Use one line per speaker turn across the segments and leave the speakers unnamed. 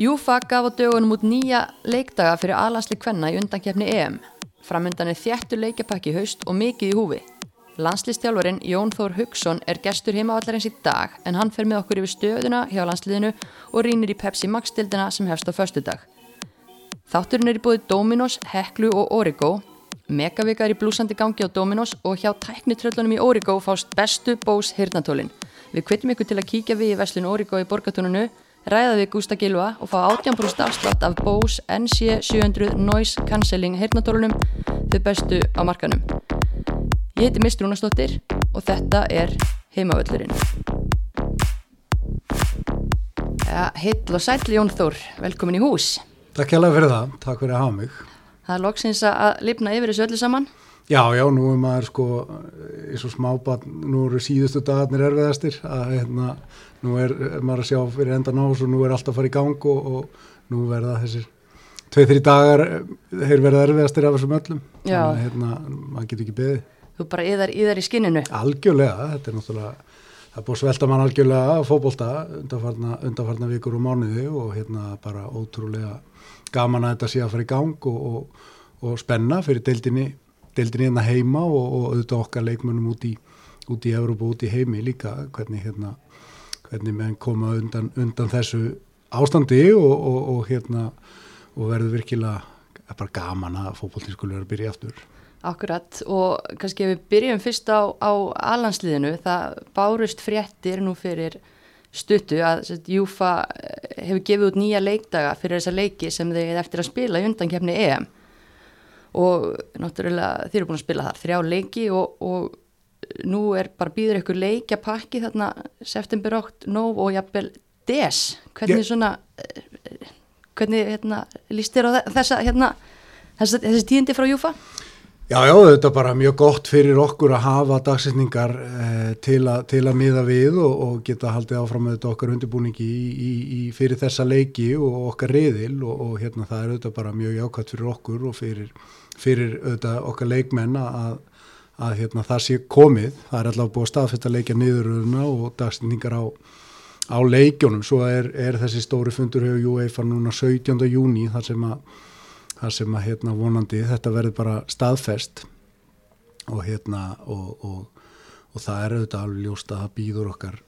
Júfa gaf á dögunum út nýja leikdaga fyrir aðlansli kvenna í undankefni EM. Framundan er þjættu leikjapakki haust og mikið í húfi. Landslistjálfarinn Jón Þór Hugson er gestur heimavallarins í dag en hann fer með okkur yfir stöðuna hjá landsliðinu og rínir í Pepsi Max-dildina sem hefst á förstu dag. Þátturinn er í búið Dominos, Heklu og Origo. Megavika er í blúsandi gangi á Dominos og hjá tæknitröllunum í Origo fást bestu bós hirnatólinn. Við kvittum ykkur til að kíkja við í veslinu Origo í borgatúnunu ræða við Gústa Gilva og fá 18% afslátt af Bose NC700 Noise Cancelling heyrnatólunum þau bestu á markanum. Ég heiti Mist Rúnastóttir og þetta er Heimavöllurinn. Ja, Hill og sætli Jón Þór, velkomin í hús.
Takk hjálpa fyrir það, takk fyrir að hafa mig.
Það er loksins að lifna yfir þessu öllu saman.
Já, já, nú er maður sko eins og smábann, nú eru síðustu dagarnir erfiðastir að hérna, nú er, er maður að sjá fyrir endan ás og nú er allt að fara í gang og, og nú verða þessir tveið-þrý dagar, þeir verða erfiðastir af þessum öllum, þannig að hérna, maður getur ekki beðið.
Þú bara yðar, yðar í skinninu.
Algjörlega, þetta er náttúrulega, það búið svelta mann algjörlega að fótbolta undanfarna, undanfarna vikur og mánuði og hérna bara ótrúlega gaman að þetta sé að fara í gang og, og, og spenna fyrir deildinni, deildinni hérna heima og, og auðvitað okkar leikmönnum út í, út í Európa og út í heimi líka, hvernig hérna, hvernig menn koma undan, undan þessu ástandi og, og, og hérna, og verður virkilega er bara gaman að fótboltin skulle vera að byrja aftur.
Akkurat og kannski ef við byrjum fyrst á, á alansliðinu það bárust fréttir nú fyrir stuttu að Júfa eh, hefur gefið út nýja leikdaga fyrir þessa leiki sem þeir eftir að spila í undankefni EM og náttúrulega þeir eru búin að spila þar þrjá leiki og, og nú er bara býður ykkur leikjapakki þarna september 8, nóg og jafnvel des, hvernig
Ég-
svona eh, hvernig hérna, líst þér á þe- þessa hérna, þessa, þessi tíðindi frá Júfa?
Já, já, þetta er bara mjög gott fyrir okkur að hafa dagsetningar eh, til, a, til að miða við og, og geta haldið áfram með þetta okkar undirbúningi í, í, í fyrir þessa leiki og okkar reyðil og, og hérna það er auðvitað bara mjög jákvæmt fyrir okkur og fyrir, fyrir auðvitað okkar leikmenn að, að hérna, það sé komið. Það er allavega búið að staðfesta leikja niðuröðuna og dagsetningar á, á leikjónum. Svo er, er þessi stóri fundur hefur UEFA núna 17. júni þar sem að þar sem að hérna vonandi þetta verður bara staðfest og hérna og, og, og það er auðvitað alveg ljóst að það býður okkar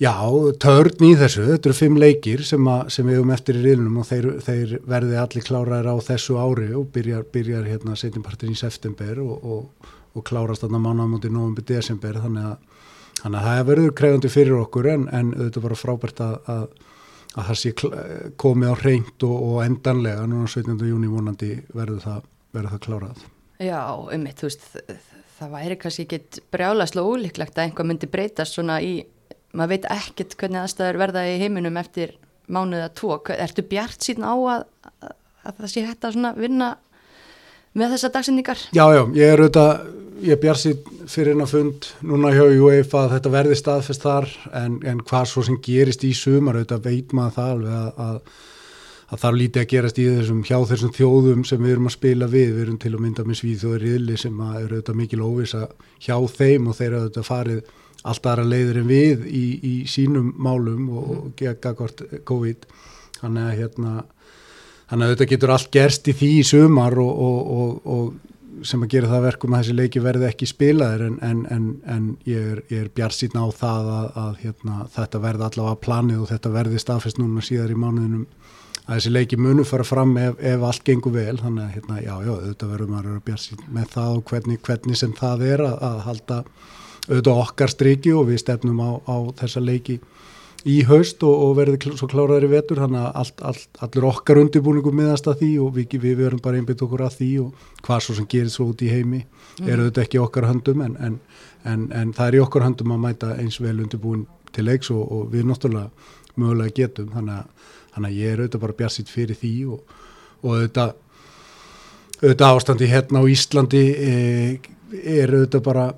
já, törn í þessu þetta eru fimm leikir sem, að, sem við hefum eftir í riðlunum og þeir, þeir verði allir kláraðir á þessu ári og byrjar, byrjar hérna setjumpartin í september og, og, og klárast þarna mánaðamóti november, desember þannig að, þannig að það verður krefandi fyrir okkur en, en auðvitað bara frábært að, að að það sé komið á reynd og, og endanlega núna 17. júni vonandi verður það, verður það klárað.
Já, um mitt, þú veist, það, væri kannski ekkit brjálaslega ólíklegt að einhvað myndi breytast svona í, maður veit ekkit hvernig aðstæður verða í heiminum eftir mánuða. Hver- Ertu bjart síðan á að, að, að það sé hægt að vinna með þessa dagsendingar?
Já, já, ég er auðvitað, ég bjar sér fyrir hennar fund núna hjá UEFA að þetta verði staðfest þar en, en hvað svo sem gerist í sumar auðvitað veit maður það alveg að, að, að það lítið að gerast í þessum hjá þessum þjóðum sem við erum að spila við, við erum til að mynda með svíþjóður riðli sem að eru auðvitað mikil óvisa hjá þeim og þeir eru auðvitað farið allt aðra leiður en við í, í sínum málum og, og gegga hvort COVID þannig að hérna Þannig að þetta getur allt gerst í því í sumar og, og, og, og sem að gera það verkum að þessi leiki verði ekki spilaðir en, en, en, en ég er, er bjarsýtn á það að, að hérna, þetta verði allavega planið og þetta verði staðfest núna síðar í mánuðinum að þessi leiki munu fara fram ef, ef allt gengur vel. Þannig að hérna, já, já, auðvitað verður maður að vera bjarsýtn með það og hvernig, hvernig sem það er að, að halda auðvitað okkar striki og við stefnum á, á þessa leiki í haust og, og verði svo kláraður í vetur þannig að allt, allt, allir okkar undirbúningum miðast að því og við, við verum bara einbytt okkur að því og hvað svo sem gerir svo út í heimi mm. eru þetta ekki í okkar höndum en, en, en, en það er í okkar höndum að mæta eins vel undirbúin til leiks og, og við náttúrulega mögulega getum þannig að, þannig að ég er auðvitað bara bjassitt fyrir því og, og auðvitað, auðvitað ástandi hérna á Íslandi e, er auðvitað bara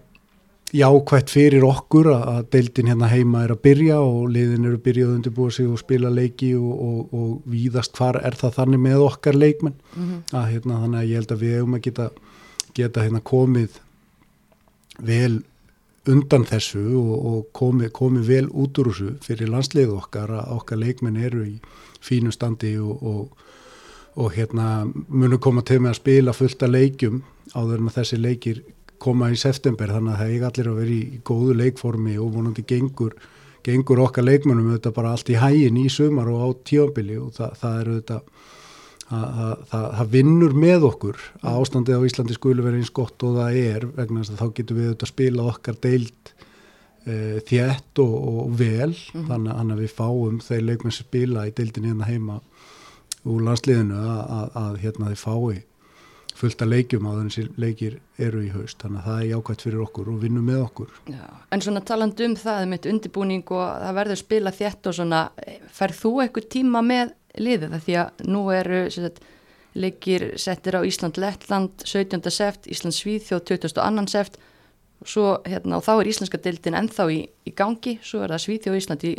jákvætt fyrir okkur að, deildin hérna heima er að byrja og liðin eru byrjað að undirbúa sig og spila leiki og, og, og víðast hvar er það þannig með okkar leikmenn. Að hérna þannig að ég held að við hefum að geta, geta hérna komið vel undan þessu og, og komi, komi vel út úr þessu fyrir landslið okkar að okkar leikmenn eru í fínu standi og, og, og hérna munu koma til með að spila fullt af leikjum áður en að þessi leikir koma í september þannig að það er allir að vera í góðu leikformi og vonandi gengur, gengur okkar leikmennum auðvitað bara allt í hægin í sumar og á tíambili og það, það er auðvitað það vinnur með okkur að ástandið á Íslandi skulu vera eins gott og það er vegna þess að þá getum við auðvitað að spila okkar deilt e, þjætt og, og vel mm þannig að við fáum þeir leikmenn sem spila í deildin hérna heima úr landsliðinu að, að, að hérna þið fái fullt að leikjum á þessi leikir eru í haust þannig að það er jákvæmt fyrir okkur og vinnum með okkur
Já, En svona taland um það með undirbúning og það verður spila þjætt og svona, færð þú eitthvað tíma með liðið því að nú eru sagt, leikir settir á Ísland-Lettland 17. seft, Ísland-Svíþjóð 22. seft svo, hérna, og þá er íslenska deildin ennþá í, í gangi, svo er það Svíþjóð og Ísland í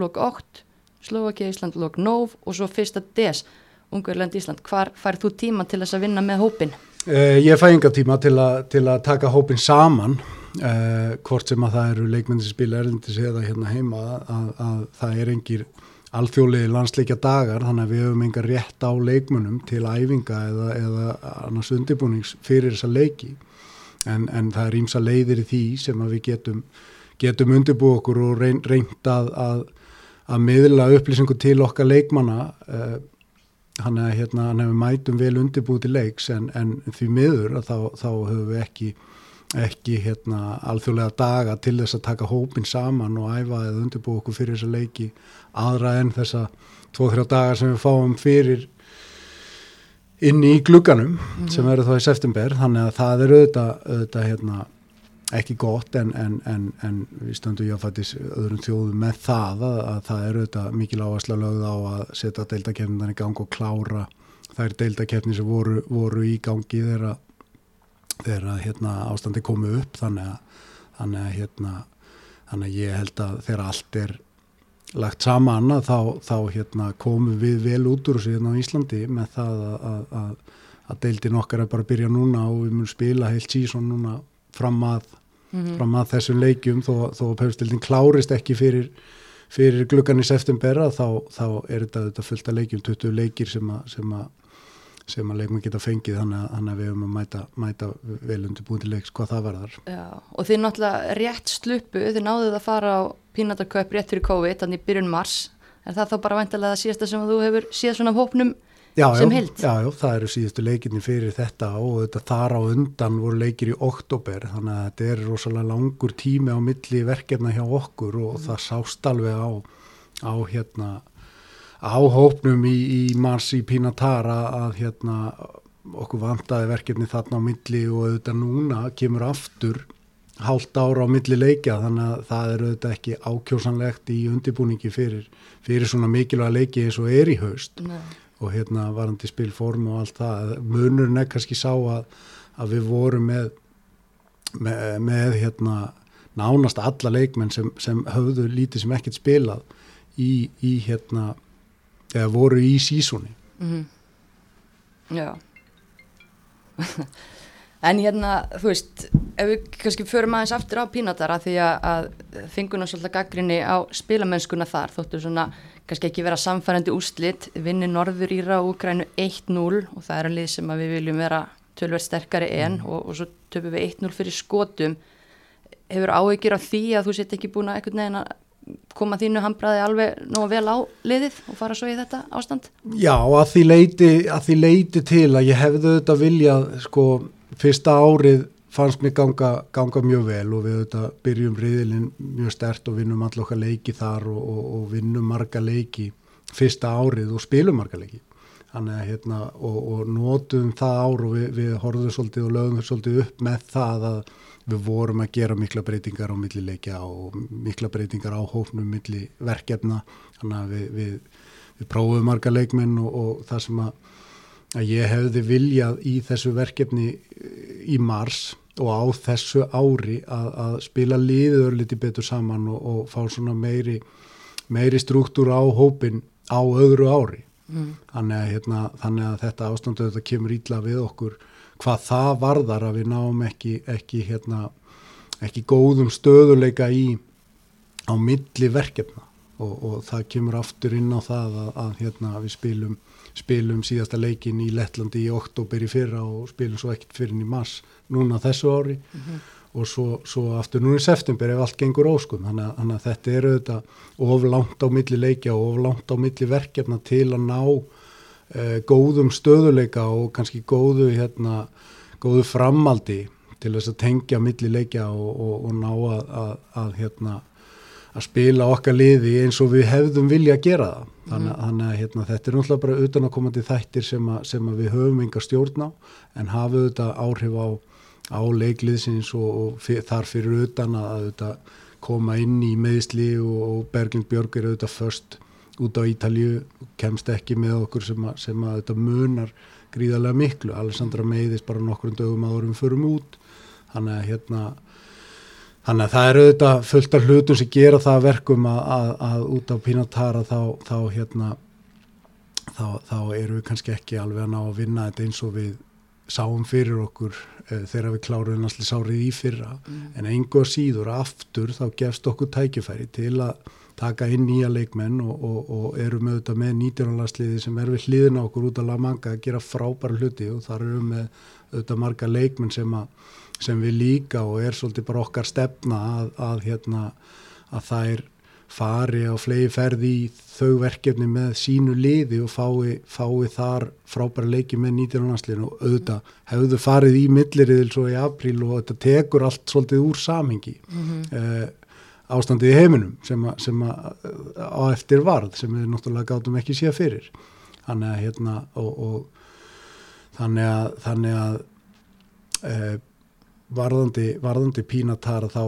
lok 8, Slovakия Ísland lok 9 og svo fyrsta des Ungverðland Ísland, hvar færð þú tíma til þess að vinna með hópin?
Uh, ég fæ enga tíma til, a, til að taka hópin saman uh, hvort sem að það eru leikmenni sem spila erlendis eða hérna heima að, að það er engir alþjóðlega landsleikja dagar þannig að við hefum enga rétt á leikmunum til æfinga eða, eða annars undirbúnings fyrir þessa leiki en, en það er ímsa leiðir í því sem við getum, getum undirbú okkur og reyn, reynd að, að, að miðla upplýsingu til okkar leikmanna eh, hann hérna, hann hefur mætum vel undirbúið til leiks en, en því miður þá, þá höfum við ekki ekki hérna alþjóðlega daga til þess að taka hópin saman og æfa eða undirbú okkur fyrir þessa leiki aðra en þessa 2-3 dagar sem við fáum fyrir inn í glugganum mm -hmm. sem eru þá í september þannig að það er auðvitað, auðvitað hérna, ekki gott en, en, en, en við stöndum jáfættis öðrum þjóðum með það að, að það eru auðvitað mikil áhersla lögð á að setja deildakefnindan í gang og klára þær deildakefni sem voru, voru í gangi þegar þegar hérna, ástandi komu upp. Þannig að, þannig að hérna, þannig að ég held að þegar allt er lagt saman að þá, þá hérna, komum við vel út úr þessu hérna á Íslandi með það að, að, að deildin okkar er bara að byrja núna og við munum spila heilt sísón núna fram að, mm -hmm. fram að þessum leikjum þó, þó að pefstildin klárist ekki fyrir, fyrir glukkan í september þá, þá er þetta, þetta fullt að leikjum 20 leikir sem að sem að leikmenn geta fengið þannig að við höfum að mæta, mæta vel undir búin til leiks hvað það verðar.
Já, og þið náttúrulega rétt sluppu, þið náðuð að fara á pínatarköp rétt fyrir COVID, þannig byrjun mars, en það þá bara vantilega það síðasta sem þú hefur síðan svona hópnum já, sem held.
Já, já, það eru síðustu leikinni fyrir þetta og þetta þar á undan voru leikir í oktober, þannig að þetta er rosalega langur tími á milli verkefna hjá okkur og mm. það sást alveg á, á hérna áhópnum í, í mars í Pínatara að hérna okkur vantaði verkefni þarna á milli og auðvitað núna kemur aftur hálft ára á milli leikja þannig að það er auðvitað ekki ákjósanlegt í undibúningi fyrir, fyrir svona mikilvæga leiki eins og er í haust Nei. Og hérna varandi spilform og allt það munurinn er kannski sá að, að við vorum með, með, með hérna nánast alla leikmenn sem, sem höfðu lítið sem ekkert spilað í, í hérna eða voru í sísóni mm -hmm.
Já En hérna, þú veist ef við kannski förum aðeins aftur á pínatara því að, að fengun og svolítið gaggrinni á spilamennskuna þar þóttu svona kannski ekki vera samfærandi úslit vinni Norður Íra og Ukrænu 1-0 og það er að lið sem við viljum vera tölverð sterkari en mm. og, og svo töfum við 1-0 fyrir skotum hefur áhyggjur af því að þú sett ekki búin að ekkert neina koma þínu hambraði alveg nógu vel á liðið og fara svo í þetta ástand?
Já, að því leiti, að því leiti til að ég hefði þetta viljað, sko, fyrsta árið fannst mér ganga, ganga mjög vel og við þetta byrjum riðilinn mjög stert og vinnum allokkar leiki þar og, og, og vinnum marga leiki fyrsta árið og spilum marga leiki. Þannig hérna, og, og nótum það ár og við, við horfum svolítið og lögum svolítið upp með það að við vorum að gera mikla breytingar á millileikja og mikla breytingar á hófnum milli verkefna þannig að við, við, við prófum marga leikminn og, og það sem að, að ég hefði viljað í þessu verkefni í mars og á þessu ári að, að spila liður litið betur saman og, og fá svona meiri, meiri struktúr á hópin á öðru ári. Mm. þannig, að, hérna, þannig að þetta ástandu þetta kemur ítla við okkur. Hvað það varðar að við náum ekki, ekki hérna, ekki góðum stöðuleika í á milli verkefna. Og, og það kemur aftur inn á það að, að hérna, við spilum, spilum síðasta leikin í Lettlandi í oktober í fyrra og spilum svo ekkert fyrir í mars núna þessu ári mm -hmm. og svo, svo aftur núna í september ef allt gengur óskum þannig að, þannig að þetta er auðvitað of langt á milli leikja og of langt á milli verkefna til að ná uh, góðum stöðuleika og kannski góðu, hérna, góðu framaldi til þess að tengja milli leikja og, og, og ná að, að hérna að spila okkar liði eins og við hefðum vilja að gera það. Þannig, mm. þannig að hérna, þetta er náttúrulega bara utanakomandi þættir sem, a, sem að við höfum enga stjórn á en hafa þetta áhrif á, á leikliðsins og, og fyr, þar fyrir utan að þetta, koma inn í meðsli og, og Berglind Björg er auðvitað först út á Ítalju, kemst ekki með okkur sem að, sem að þetta munar gríðarlega miklu. Alessandra meiðist bara nokkur dögum að vorum förum út. Þannig að hérna Þannig að það eru auðvitað fullt af hlutum sem gera það verkum að, að, að út á Pínatara þá, þá, hérna, þá, þá eru við kannski ekki alveg að ná að vinna þetta eins og við sáum fyrir okkur e, þegar við kláruðum allir sárið í fyrra mm. en einhver síður aftur þá gefst okkur tækifæri til að taka inn nýja leikmenn og, og, og eru með þetta með nýtjáralagsliði sem er við hliðina okkur út af Lamanga að gera frábæra hluti og þar eru með þetta marga leikmenn sem að sem við líka og er svolítið bara okkar stefna að, að, hérna, að þær fari á flegi ferði í þau verkefni með sínu liði og fái, fái þar frábæra leiki með 19. landslinu og auðvitað hefðu farið í milliriðil svo í apríl og þetta tekur allt svolítið úr samhengi mm -hmm. eh, ástandið í heiminum sem, a, sem a, á eftir varð sem við náttúrulega gátum ekki síðan fyrir þannig að hérna og, og þannig að, þannig að eh, varðandi, varðandi pínatara þá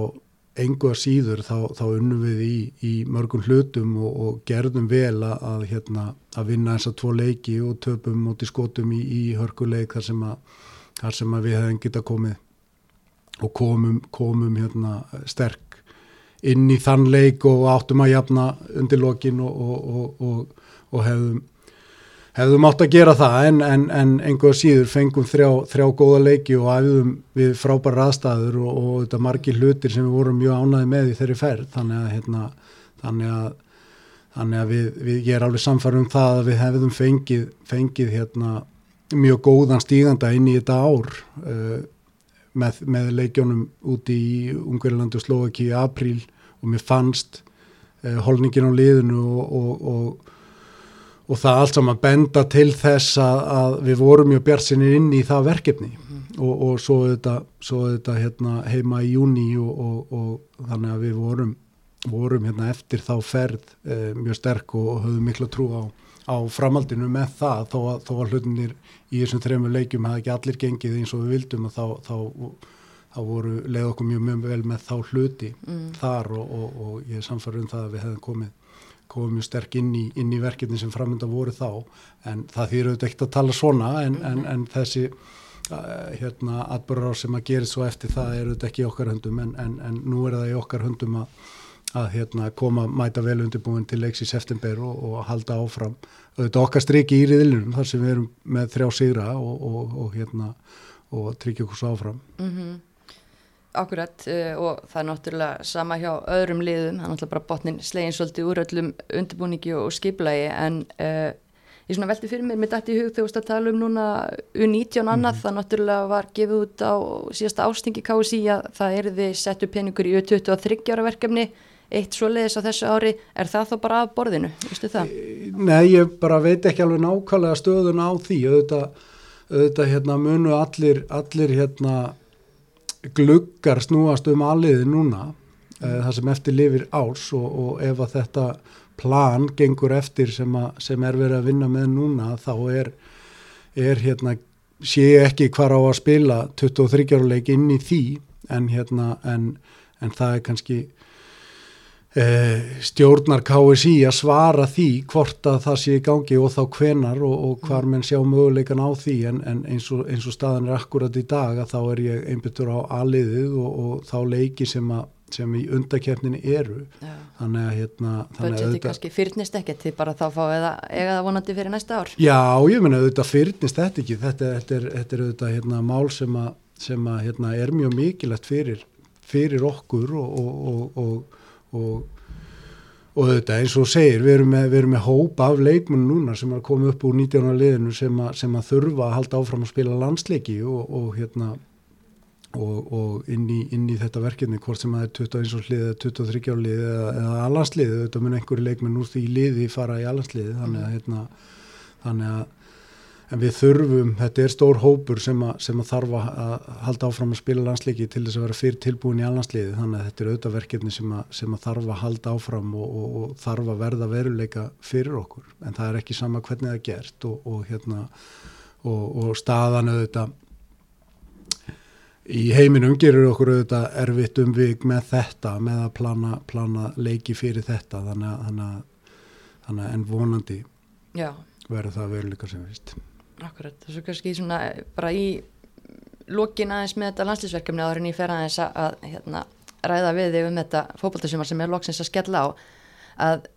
engu að síður þá, þá unnum við í, í mörgum hlutum og, og gerðum vel að, hérna, að vinna eins að tvo leiki og töpum móti skotum í, í hörkuleik þar sem, að, þar sem við hefum geta komið og komum, komum hérna, sterk inn í þann leik og áttum að jafna undir lokin og, og, og hefðum hefðum átt að gera það en, en, en einhverja síður fengum þrjá, þrjá góða leiki og æfðum við frábæra aðstæður og, og þetta margi hlutir sem við vorum mjög ánaði með í þeirri ferð. Þannig að, hérna, þannig að, þannig að við, við, ég er alveg samfærum það að við hefðum fengið, fengið hérna, mjög góðan stíganda inn í þetta ár uh, með, með leikjónum úti í Ungverðlandu og Slovaki í apríl og mér fannst uh, holningin á liðinu og, og, og og það allt saman benda til þess að, að við vorum mjög bjartsinir inn í það verkefni mm. og, og svo þetta, svo þetta hérna, heima í júni og, og þannig að við vorum, vorum hérna, eftir þá ferð eh, mjög sterk og, og höfum miklu trú á, á framaldinu með það þó að, þó að hlutinir í þessum þrejum leikjum hefði ekki allir gengið eins og við vildum að þá, þá, þá voru leið okkur mjög mjög vel með þá hluti mm. þar og ég er samfarið um það að við hefðum komið komum mjög sterk inn í, inn í verkefni sem framönda voru þá en það þýr auðvitað ekkert að tala svona en, en, mhm. en þessi hérna atbörður sem að gera svo eftir það er auðvitað ekki í okkar höndum en, en nú er það í okkar höndum að, að hérna, koma mæta vel undirbúin til leiks í september og, og halda áfram auðvitað okkar striki í riðilunum þar sem við erum með þrjá sigra og, og, og hérna og tryggja okkur svo áfram mm -hmm.
Akkurat uh, og það er náttúrulega sama hjá öðrum liðum, það er náttúrulega bara botnin slegin svolítið úr öllum undirbúningi og, og skiplægi en uh, ég svona veldi fyrir mér með dætt í hug þegar þú veist að tala um núna U19 annað, mm. það náttúrulega var gefið út á síðasta ástingi KSI að það er þið settu peningur í U23 ára verkefni, eitt svo leiðis á þessu ári, er það þá bara af borðinu, veistu það?
Nei, ég bara veit ekki alveg nákvæmlega stöðun á því, auðvitað, auðvitað hérna, munu allir, allir hérna gluggar snúast um aðliði núna mm. það sem eftir lifir áls og, og ef að þetta plan gengur eftir sem, a, sem er verið að vinna með núna þá er, er hérna sé ekki hvar á að spila 23 ára leik inn í því en hérna en, en það er kannski Eh, stjórnar KSI að svara því hvort að það sé í gangi og þá hvenar og, og hvar menn sjá möguleikan á því. En, en eins, og, eins og staðan er akkurat í dag að þá er ég einbyttur á aliðið og, og þá leiki sem, að, sem í undakefninu eru.
Já.
þannig að hérna
Budgeti kannski fyrnist ekkert því bara þá fá eða eiga það vonandi fyrir næsta ár.
Já, ég menna auðvitað fyrnist þetta ekki. Þetta, þetta, er, þetta er auðvitað hérna, mál sem að, sem að hérna, er mjög mikilvægt fyrir fyrir okkur og, og, og, þetta eins og segir, við erum með, við erum með hóp af leikmenn núna sem er komið upp úr 19. liðinu sem, a, sem að þurfa að halda áfram að spila landsleiki og, og hérna og, og inn, í, inn í þetta verkefni hvort sem að það er 21 lið eða 23 lið eða, eða allanslið, þetta mun einhverju leikmenn úr því liði fara í allanslið þannig að hérna þannig að en við þurfum, þetta er stór hópur sem að, sem að þarf að halda áfram að spila landsleiki til þess að vera fyrir tilbúin í allandsliði, þannig að þetta er auðvitað verkefni sem að, sem að þarf að halda áfram og, og, og þarf að verða veruleika fyrir okkur, en það er ekki sama hvernig það er gert og, og hérna og staðan auðvitað í heiminum gerur okkur auðvitað erfitt um við með þetta, með að plana, plana leiki fyrir þetta, þannig að, þannig að, þannig en vonandi verður það veruleika sem vist.
Akkurat, þess að kannski svona bara í lókin aðeins með þetta landslýsverkefni áður en ég fer aðeins að hérna, ræða við þig um þetta fókbaltarsumar sem er loksins að skella á að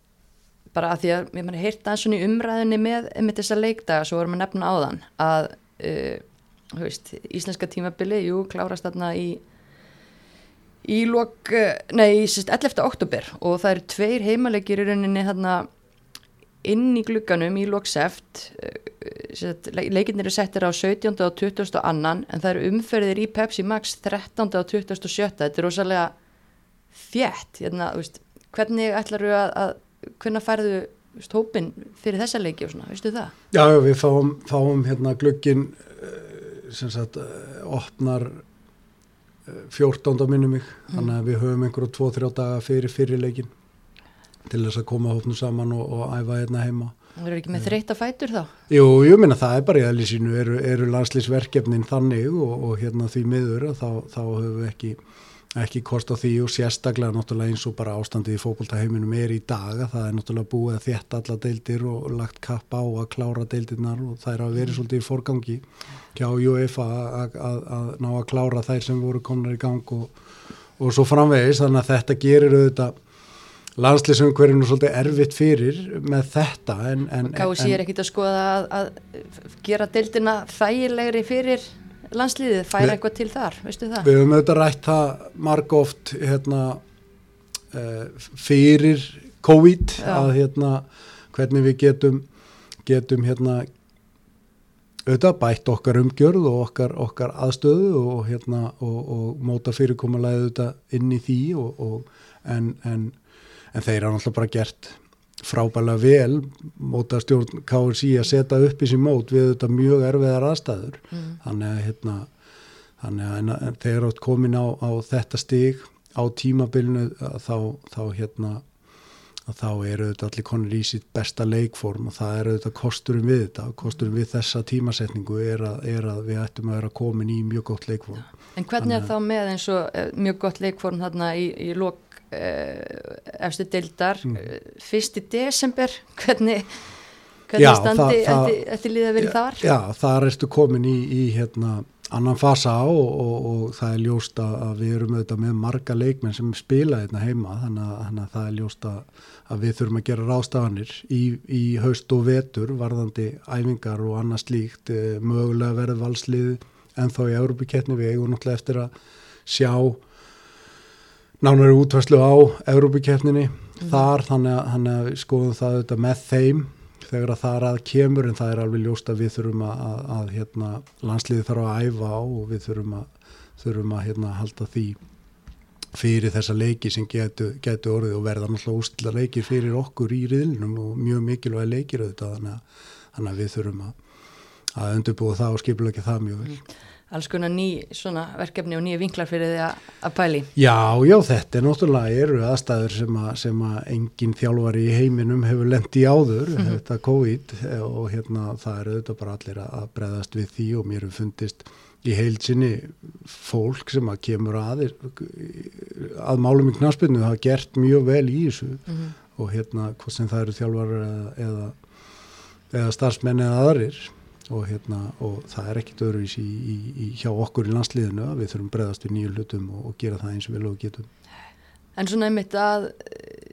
bara að því að við manni heyrta aðeins svona í umræðinni með, með þessa leikdaga svo vorum við nefna á þann að uh, veist, íslenska tímabili, jú, klárast þarna í í lók, nei, í 11. oktober og það eru tveir heimalegir í rauninni þarna inn í glugganum í lokseft leikinnir eru settir á 17. og 20. annan en það eru umferðir í Pepsi Max 13. og 27. þetta er rosalega þjætt hérna, hvernig ætlar þú að, að hvernig færðu hópin fyrir þessa leiki og svona, veistu það?
Já, við fáum, fáum hérna gluggin eh, sem sagt eh, opnar 14. Eh, minnum mig mm. þannig að við höfum einhverju 2-3 daga fyrir fyrirleikin til þess að koma hópnu saman og, og æfa hérna heima.
Það eru ekki með þreytt að fætur þá?
Jú, ég minna það er bara í aðlýsinu, eru, eru landslýsverkefnin þannig og, og hérna því miður þá, þá höfum við ekki, ekki kost á því og sérstaklega náttúrulega eins og bara ástandið í fókbaltaheiminum er í dag að það er náttúrulega búið að þétta alla deildir og lagt kapp á að klára deildirnar og það er að verið svolítið í forgangi hjá UEFA að ná að klára þær sem voru komnar í gang og, og svo framvegis þannig að þetta gerir auðvitað landslýsumhverjum er svolítið erfitt fyrir með þetta
Kási er ekkit að skoða að, að gera deildina þægilegri fyrir landslýðið, færa eitthvað til þar veistu það?
Við höfum auðvitað rætt það marg oft hérna, uh, fyrir COVID Já. að hérna, hvernig við getum getum hérna auðvitað bætt okkar umgjörð og okkar, okkar aðstöðu og, hérna, og, og móta fyrirkomulega auðvitað inn í því og, en, en en þeir hafa náttúrulega bara gert frábælega vel móta stjórn KSI að setja upp í sín mót við þetta mjög erfiðar aðstæður mm. þannig að hérna þannig að þeir átt komin á, á þetta stig á tímabilinu þá, þá hérna að þá eru þetta allir konur í sitt besta leikform og það eru þetta kosturum við þetta kosturum við þessa tímasetningu er að, er að við ættum að vera komin í mjög gott leikform
En hvernig er þá með eins og eh, mjög gott leikform þarna í, í lok uh, efstu deildar mm. fyrst í desember hvernig, hvernig já, standi eftir líða verið þar?
Já, þar erstu komin í, í hérna annan fasa á og, og, og það er ljóst að við erum auðvitað með marga leikmenn sem spila hérna heima þannig að, þannig að það er ljóst að, að við þurfum að gera rástafanir í, í haust og vetur varðandi æfingar og annað slíkt eh, mögulega verið valslið en þá í Európa-kettni við eigum náttúrulega eftir að sjá nánari útværslu á Európa-kefninni mm. þar þannig að, þannig að skoðum það auðvitað með þeim þegar að það er að kemur en það er alveg ljóst að við þurfum að, að, að hérna, landsliði þarf að æfa á og við þurfum að, þurfum að hérna, halda því fyrir þessa leiki sem getur getu orðið og verða náttúrulega ústila leiki fyrir okkur í riðlunum og mjög mikilvæg leikir auðvitað þannig, að við þurfum að undirbúa það og skipulegja það mjög vel.
Alls konar ný verkefni og nýja vinklar fyrir því að pæli.
Já, já, þetta er náttúrulega eru aðstæður sem að, sem að engin þjálfari í heiminum hefur lendi áður, mm -hmm. þetta COVID og hérna það eru auðvitað bara allir að breðast við því og mér hefur fundist í heilsinni fólk sem að kemur að að málum í knaspinu hafa gert mjög vel í þessu mm -hmm. og hérna hvort sem það eru þjálfar eða, eða, eða starfsmenn eða aðrir og, hérna, og það er ekkit öðruvís í, í, í hjá okkur í landsliðinu að við þurfum bregðast við nýju hlutum og, og gera það eins og vel og getum.
En svona einmitt að eh,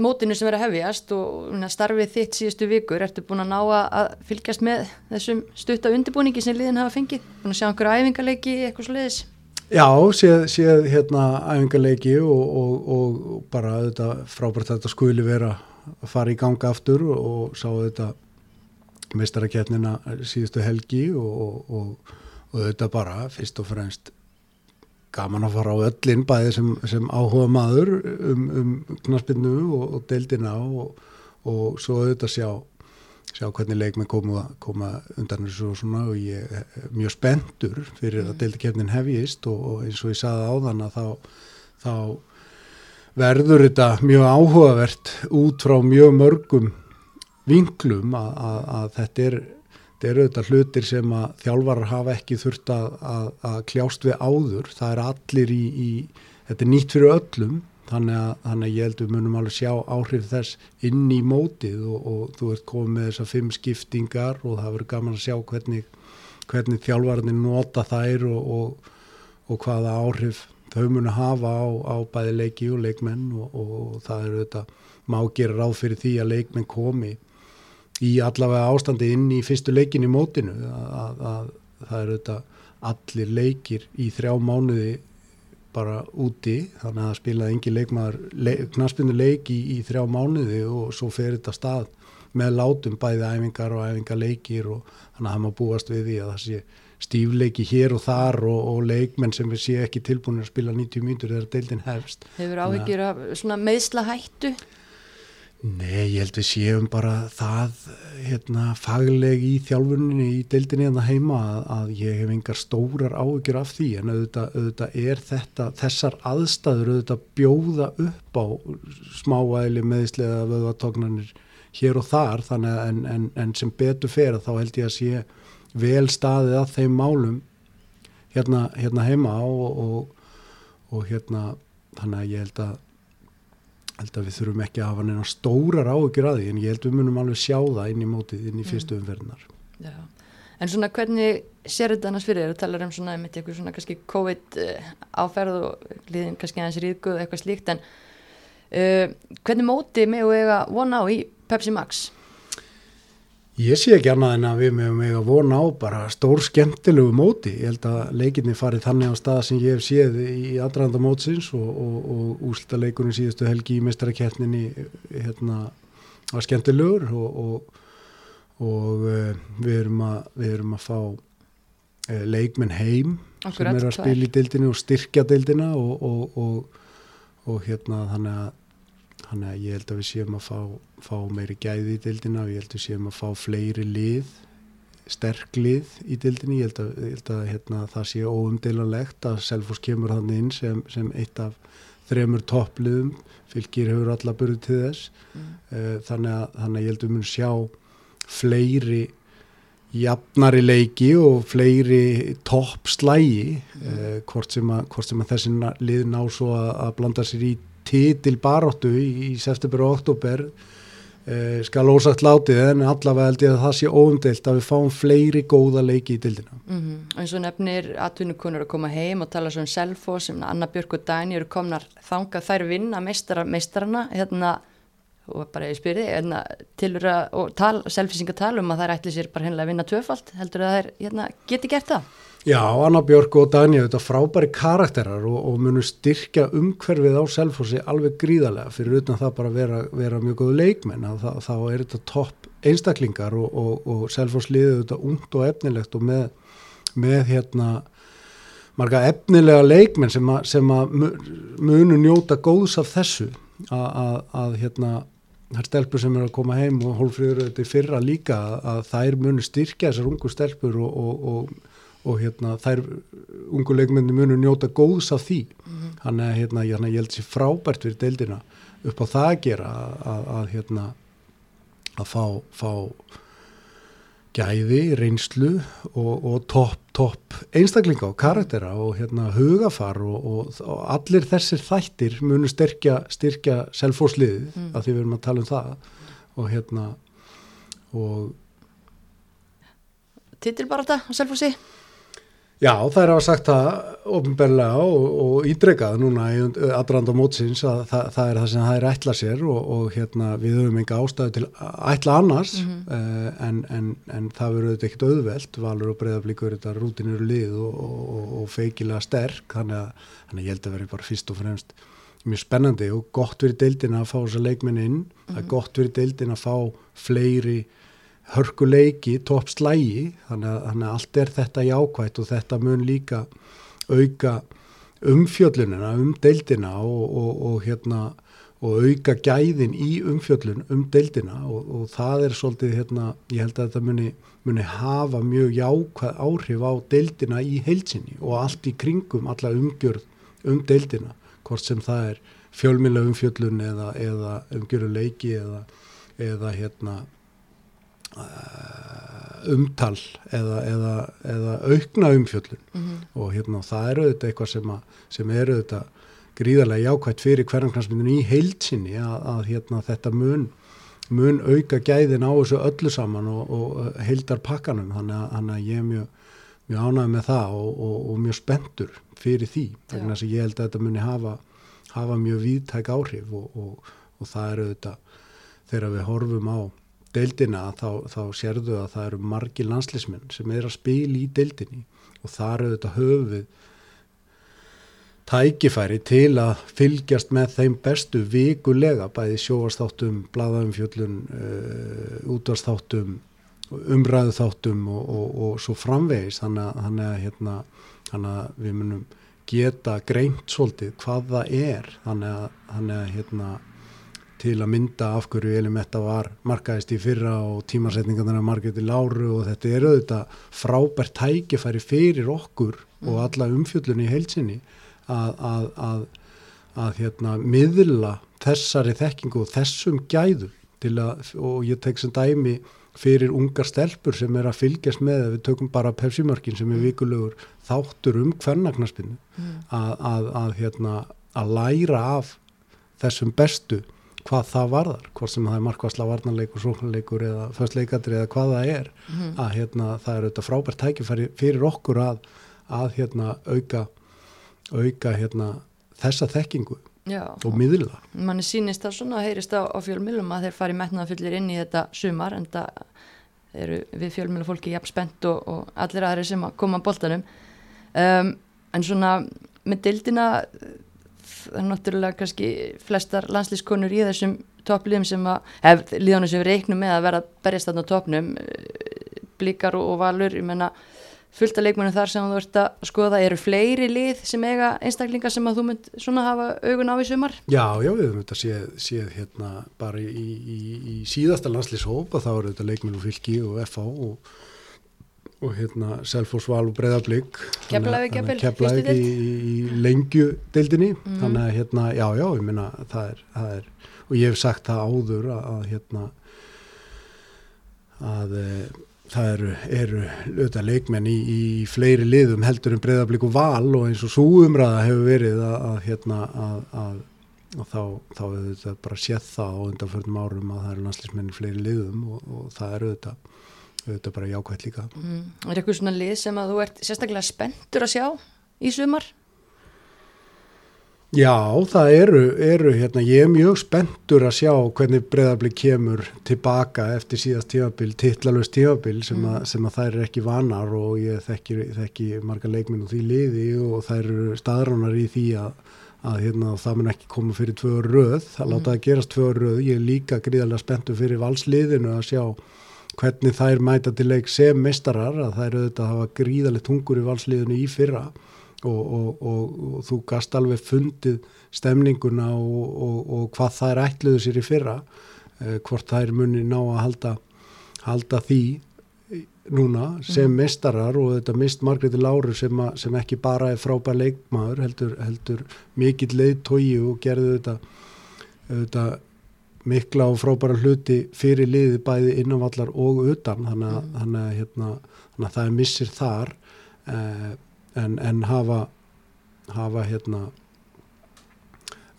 mótinu sem verður að hefjast og starfið þitt síðustu vikur, ertu búin að ná að fylgjast með þessum stutta undirbúningi sem liðin hafa fengið? Búin að sjá einhverju æfingarleiki, eitthvað sluðis?
Já, séð, séð hérna æfingarleiki og, og, og bara þetta frábært að þetta skuli vera að fara í ganga aftur og sá þetta meistaraketnina síðustu helgi og, og þetta bara fyrst og fremst gaman að fara á öllin bæði sem, sem áhuga maður um, um knaspinnu og deildina og svo auðvitað sjá sjá hvernig leikmenn koma, koma undan þessu og svona og ég er mjög spendur fyrir mm. að deildikefnin hefjist og, og eins og ég saði á þann að þá, þá verður þetta mjög áhugavert út frá mjög mörgum vinklum að, að, að þetta er þetta eru þetta hlutir sem að þjálfarar hafa ekki þurft að, að kljást við áður, það er allir í, í þetta er nýtt fyrir öllum þannig að, þannig að ég held við munum alveg sjá áhrif þess inn í mótið og, og þú ert komið með þessar fimm skiptingar og það verður gaman að sjá hvernig, hvernig þjálfvarnir nota þær og, og, og hvaða áhrif þau munu hafa á, á bæði leiki og leikmenn og það eru þetta má gera ráð fyrir því að leikmenn komi í allavega ástandi inn í fyrstu leikin í mótinu að, að, að það eru þetta allir leikir í þrjá mánuði bara úti þannig að spilaði engi leikmaður le, knaspinu leiki í, í þrjá mánuði og svo fer þetta stað með látum bæði æfingar og æfingarleikir og þannig að það má búast við því að það sé stífleiki hér og þar og, og leikmenn sem við sé ekki tilbúin að spila 90 mínutur þegar deildin hefst
Hefur áhyggjur af meðsla hættu?
Nei, ég held við séum bara það hérna, fagleg í þjálfuninni í deildinni en það heima að, að ég hef engar stórar áhyggjur af því en auðvitað, auðvitað er þetta, þessar aðstæður auðvitað bjóða upp á smáæli meðislega vöðvatóknarnir hér og þar þannig en, en, en sem betur fer þá held ég að sé vel staðið að þeim málum hérna, hérna heima og, og, og hérna þannig að ég held að held að við þurfum ekki að hafa neina stórar áökjur að því en ég held við munum alveg sjá það inn í mótið, inn í mm. fyrstu umverðinar
Já, en svona hvernig sér þetta annars fyrir þér? Þú talar um svona, með eitthvað svona kannski COVID eh, áferð og liðin kannski aðeins ríðguð eitthvað slíkt en uh, hvernig mótið með og eiga vona á í Pepsi Max?
Ég sé ekki annað en að við meðum eiga vona á bara stór skemmtilegu móti. Ég held að leikinni farið þannig á stað sem ég hef séð í aðranda mótsins og, og, og úslita leikunni síðustu helgi í mestaraketninni hérna, var skemmtilegur og, og uh, við, erum að, við erum að fá uh, leikmenn heim Akkurat, sem er að spila í deildinu og styrkja deildina og hérna þannig að Þannig að ég held að við séum að fá, fá meiri gæði í dildina og ég held að við séum að fá fleiri lið, sterk lið í dildinni. Ég held að, ég held að hérna, það sé óumdeilanlegt að Selfos kemur hann inn sem, sem eitt af þremur toppliðum, fylgir hefur alla burðið til þess. Mm. Eh, þannig, að, þannig að ég held að við munum sjá fleiri jafnari leiki og fleiri toppslægi, mm. eh, hvort sem að, að þessi lið ná svo að, að blanda sér í títil baróttu í, í september og oktober eh, skal ósagt látið en allavega held ég að það sé óumdelt að við fáum fleiri góða leiki í dildina.
Mm -hmm. Og eins og nefnir atvinnukunur að koma heim og tala svo um Selfos, sem Anna Björk og Dæni eru komnar þanga þær vinna meistara, meistarana hérna og bara ég spyrði hérna, tilur að, og tal, selfisinga tala um að þær ætli sér bara hennilega að vinna tvöfalt heldur að þær hérna, geti gert það?
Já, Anna Björk og Dani þetta frábæri karakterar og, og munu styrkja umhverfið á Selfossi alveg gríðarlega. Fyrir utan það bara vera, vera mjög góðu leikmenn þá, þá er þetta topp einstaklingar og, og, og Selfoss liðið þetta ungt og efnilegt og með, með hérna marga efnilega leikmenn sem, a, sem að munu njóta góðs af þessu. Að hérna þær stelpur sem er að koma heim og hólfrýður þetta fyrra líka að þær munu styrkja þessar ungu stelpur og og hérna þær ungu leikmenni munu njóta góðs af því -hmm. þannig að hérna, ég held sér frábært fyrir deildina upp á það að gera að, að hérna að fá, fá gæði, reynslu og, og topp top einstaklinga og karaktera og hérna hugafar og, og, og allir þessir þættir munu styrkja, styrkja selfórsliðið mm. að því við erum að tala um það og hérna og
Titil bara þetta, selfórsi
Já, það er að sagt það ofinberlega og, og ídregað núna í aðranda mótsins að það, það er það sem það er ætla sér og, og hérna við höfum enga ástæðu til ætla annars mm -hmm. uh, en, en, en það verður auðvitað ekkert auðvelt, valur og breyðablíkur þetta rútinir lið og, og feikilega sterk, þannig að, þannig að ég held að verður bara fyrst og fremst mjög spennandi og gott verið deildina að fá þessa leikmenn inn, mm -hmm. mhm. gott verið deildina að fá fleiri hörkuleiki, topp slægi þannig þannig að allt er þetta jákvægt og þetta mun líka auka umfjöllunina um deildina og, og, og hérna og auka gæðin í umfjöllun um deildina og, og það er svolítið hérna, ég held að þetta muni, muni hafa mjög jákvæð áhrif á deildina í heilsinni og allt í kringum alla umgjörð um deildina, hvort sem það er fjölmjöla umfjöllun eða, eða umgjörðuleiki eða, eða hérna umtal eða, eða, eða aukna umfjöllun. Mm -hmm. og hérna það eru auðvitað eitthvað sem, að, sem eru auðvitað gríðarlega jákvægt fyrir hverjanknarsmyndinu í heilsinni að, að hérna þetta mun, mun auka gæðin á þessu öllu saman og, og heildar pakkanum þannig að ég er mjög, mjög ánægð með það og, og, og mjög spendur fyrir því þannig að ég held að þetta muni hafa, hafa mjög víðtæk áhrif og það eru auðvitað þegar við horfum á deildina þá, þá sérðu að það eru margi landslismenn sem er að spila í deildinni og þar þetta höfuð tækifæri til að fylgjast með þeim bestu vikulega bæði sjóastáttum, bladaumfjöllun, uh, útvarstáttum, umræðuþáttum og, og, og svo framvegis. Þannig að, hérna, þannig að við munum geta greint svolítið hvað það er. Þannig að, þannig að hérna, til að mynda af hverju Elimetta var markaðist í fyrra og tímarsetningarna markaðist í láru og þetta er auðvitað frábært tækifæri fyrir okkur mm. og alla umfjöllunni í heilsinni að, að, að, að hérna, miðla þessari þekkingu og þessum gæðum og ég tek sem dæmi fyrir ungar stelpur sem er að fylgjast með við tökum bara pepsimörkin sem er mm. vikulegur þáttur um hvernagnaspinu mm. að hérna, læra af þessum bestu hvað það varðar, hvort sem það er markværsla varnarleikur, sóknarleikur eða föstleikadri eða hvað það er, mm að hérna, það er auðvitað frábært tækifæri fyrir okkur að, að hérna, auka, auka hérna, þessa þekkingu Já, og miðla.
Manni sínist það svona að heyrist á, á fjölmjölum að þeir fari metnaðafullir inn í þetta sumar en það eru við fjölmjölufólki jafn spennt og, og allir aðri sem að koma á boltanum. Um, en svona með dildina það er náttúrulega kannski flestar landslískonur í þessum toppliðum sem að, hef líðanum sem við reiknum með að vera berjast þarna á toppnum eh, blíkar og, og valur, ég menna fullt af leikmennum þar sem þú ert að skoða eru fleiri lið sem eiga einstaklingar sem að þú mynd svona hafa augun á í sumar?
Já, já, við höfum þetta séð, séð hérna bara í, í, í síðasta landslíshóp og þá eru þetta leikmennu fylki og FH og og hérna Selfosval og Breðablík
Keflavík
í, í lengjudeildinni. Mm. þannig að hérna, já, já, ég minna það er, það er, og ég hef sagt það áður að, að hérna að e, það eru, eru auðvitað leikmenn í, í fleiri liðum heldur en Breðablík og Val og eins og svo umræða hefur verið að, að hérna að, að og þá, þá hefur þetta bara séð það á undanförnum árum að það eru landslýsmenn í fleiri liðum og, og það eru auðvitað auðvitað bara jákvæmt líka mm.
Er eitthvað svona lið sem að þú ert sérstaklega spenntur að sjá í sumar?
Já, það eru, eru hérna, ég er mjög spenntur að sjá hvernig breðarblik kemur tilbaka eftir síðast tífabil, tillalust tífabil sem, mm. sem að þær er ekki vanar og ég þekki, þekki marga leikminn og því liði og þær eru staðránar í því að, að hérna, það mun ekki koma fyrir tvö röð, það mm. láta það gerast tvö röð, ég er líka gríðarlega spenntur fyrir valsliðinu að sjá hvernig þær mæta til leik sem mestarar að þær auðvitað hafa gríðalegt hungur í valsliðinu í fyrra og, og, og, og þú gast alveg fundið stemninguna og hvað þær ætluðu sér í fyrra eh, hvort þær muni ná að halda, halda því núna sem mm. mestarar og þetta mist Margreði Láru sem, a, sem ekki bara er frábær leikmaður heldur, heldur mikill leiðtói og gerði þetta, þetta mikla og frábæra hluti fyrir liði bæði innanvallar og utan þannig að, mm. að, hérna, að það er missir þar eh, en, en hafa hafa hérna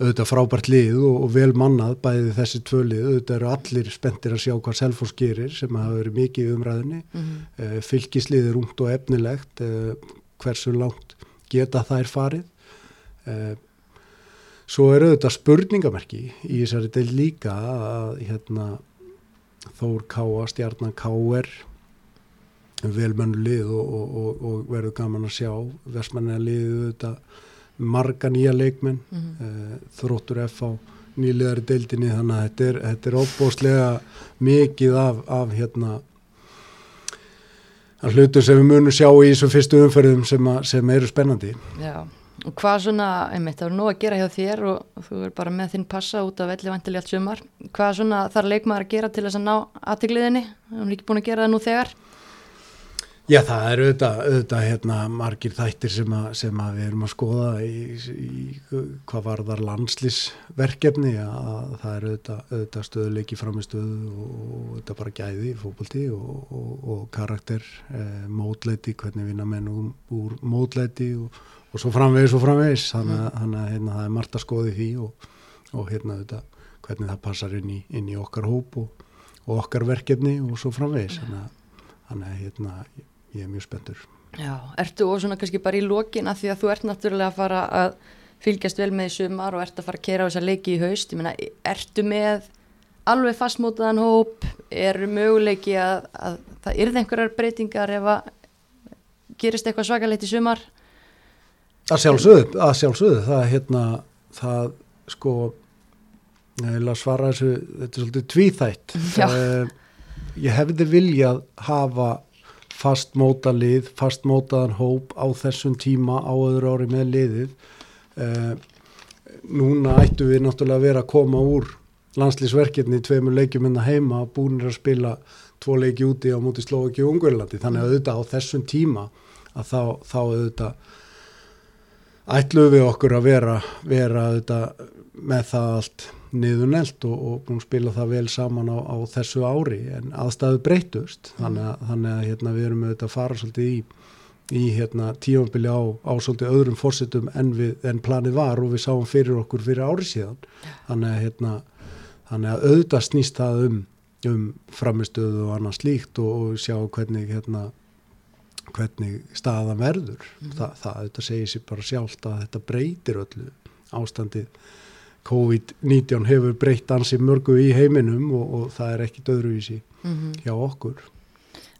auðvitað frábært lið og, og vel mannað bæði þessi tvö lið, auðvitað eru allir spenntir að sjá hvað Selfos gerir sem hafa verið mikið í umræðinni mm -hmm. eh, fylgislið er ungt og efnilegt eh, hversu langt geta þær farið uh, svo eru þetta spurningamerki í þessari del líka að hérna Þór Káa, Stjarnan Káer velmennu lið og, og, og, og verður gaman að sjá versmannina liðið þetta marga nýja leikmenn mm -hmm. þróttur F á nýliðari deildinni þannig að þetta er, þetta er óbóstlega mikið af, af hérna að hlutur sem við munum sjá í þessum fyrstu umferðum sem, a, sem eru spennandi
Já, og hvað svona, einmitt, það er nú að gera hjá þér og þú er bara með þinn passa út af velli vantilega allt sumar, hvað svona þarf leikmaður að gera til þess að ná aðtigliðinni, þú er ekki búin að gera það nú þegar?
Já, það eru auðvitað, auðvitað hérna, margir þættir sem, að, sem að við erum að skoða í, í hvað var þar landslýsverkefni að það eru auðvitað, auðvitað stöðuleiki framistöðu og, auðvitað bara gæði í fókbalti og, og, og karakter, eh, módleiti, hvernig vinna menn úr, úr módleiti og svo framvegis og framvegis, þannig að mm. hérna, það er margt að skoði því og hérna auðvitað hvernig það passar inn í, inn í okkar hóp og okkar verkefni og svo framvegis, þannig að, hérna ég er mjög spenntur.
Já, ertu og svona kannski bara í lokin að því að þú ert náttúrulega að fara að fylgjast vel með í sumar og ert að fara að kera á þessa leiki í haust, ég meina, ertu með alveg fastmótaðan hóp, eru möguleiki að, að það yrði einhverjar breytingar ef að gerist eitthvað svakalegt í sumar?
Að sjálfsögðu, að sjálfsögðu, það hérna, það sko, ég vil að svara þessu, þetta er svolítið tvíþætt. Já. Ég hefði viljað hafa fastmóta lið, fastmótaðan hóp á þessum tíma á öðru ári með liðið. Eh, núna ættu við náttúrulega að vera að koma úr landslýsverkefni í tveimur leikjum en hérna að heima, búinir að spila tvo leiki úti á móti Slovaki og Ungverðlandi. Þannig að auðvitað á þessum tíma að þá, þá auðvitað ætluðu við okkur að vera, vera auðvitað með það allt niður nelt og, og búin að spila það vel saman á, á þessu ári. En aðstæðu breytust þannig að, þannig að hérna, við erum auðvitað að fara svolítið í, í hérna, tímanbili á, á svolítið öðrum fórsetum en, en planið var og við sáum fyrir okkur fyrir ári síðan. Þannig að, hérna, þannig að auðvitað snýst það um, um framistöðu og annars líkt og, og sjá hvernig hérna hvernig staðan verður mm. Þa, það auðvitað segir sér bara sjálft að þetta breytir öllu ástandið COVID-19 hefur breytt ansi mörgu í heiminum og, og það er ekkit öðruvísi mm -hmm. hjá okkur.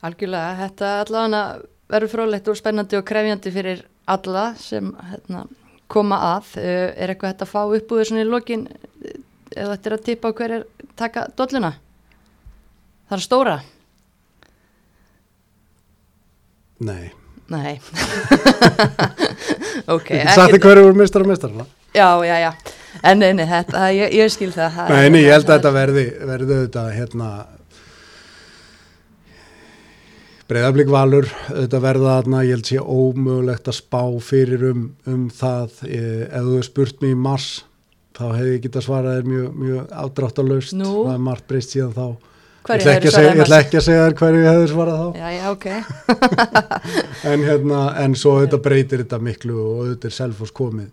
Algjörlega, þetta allavega verður frólægt og spennandi og krefjandi fyrir alla sem hérna, koma að. Eh, er eitthvað þetta að fá upp úr svona í lokin eða þetta er að tippa á hverjir taka dolluna? Það er stóra?
Nei.
Nei. ok.
Þú sagði hverju voru mistar og mistar?
Já, já, já en neini, þetta, ég, ég skil það
Neini, ég held að þetta verði verði auðvitað hérna breyðablík valur auðvitað verða þarna, ég held sé ómögulegt að spá fyrir um, um það e, ef þú hefur spurt mér í mars þá hefði ég getað svarað þér mjög, mjög ádráttalöst, það er margt breyst síðan þá Ég ætla, ég ekki að segja þér hverju ég hefði svarað þá.
Já, já, ok.
En, hérna, en svo þetta breytir þetta miklu og auðvitað er selfos komið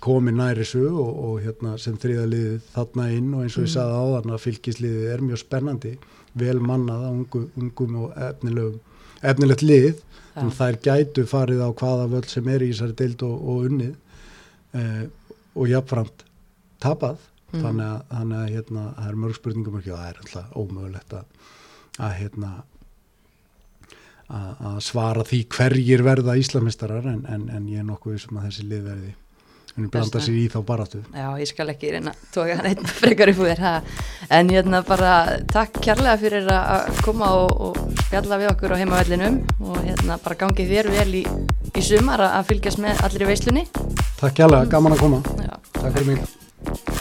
komið næri svo og, og hérna, sem þriðaliðið þarna inn og eins og ég mm. sagði á þann að fylgisliðið er mjög spennandi vel mannaða, ungu, ungum og efnilegt lið. Ja. en þær gætu farið á hvaða völd sem er í þessari deild og, og unnið eh, og jáfnframt tapað mm. þannig að, þannig að hérna, það er mörg spurningum og það er alltaf ómögulegt að, að hérna að svara því hverjir verða íslamistarar en, en, en ég er nokkuð sem að þessi lið verði Þannig blanda sér í þá baratu.
Já, ég skal ekki reyna að tóka hann einn frekar upp þér. En ég hérna bara takk kærlega fyrir að koma og, og spjalla við okkur á heimavellinum og hérna bara gangið þér vel í, í sumar að fylgjast með allir í veislunni.
Takk kærlega, gaman að koma. Já. Takk fyrir mig.